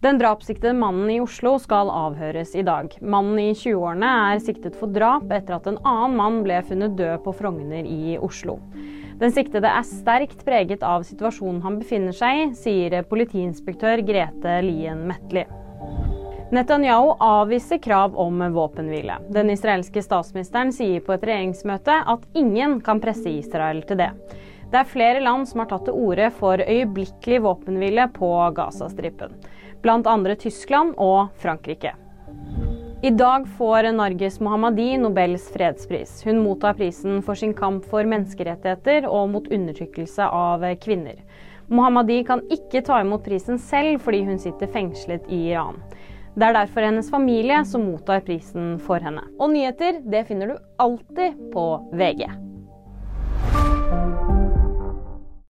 Den drapssiktede mannen i Oslo skal avhøres i dag. Mannen i 20-årene er siktet for drap etter at en annen mann ble funnet død på Frogner i Oslo. Den siktede er sterkt preget av situasjonen han befinner seg i, sier politiinspektør Grete Lien Metli. Netanyahu avviser krav om våpenhvile. Den israelske statsministeren sier på et regjeringsmøte at ingen kan presse Israel til det. Det er flere land som har tatt til orde for øyeblikkelig våpenhvile på Gazastripen bl.a. Tyskland og Frankrike. I dag får Narges Mohammadi Nobels fredspris. Hun mottar prisen for sin kamp for menneskerettigheter og mot undertrykkelse av kvinner. Mohammadi kan ikke ta imot prisen selv fordi hun sitter fengslet i Iran. Det er derfor hennes familie som mottar prisen for henne. Og nyheter det finner du alltid på VG.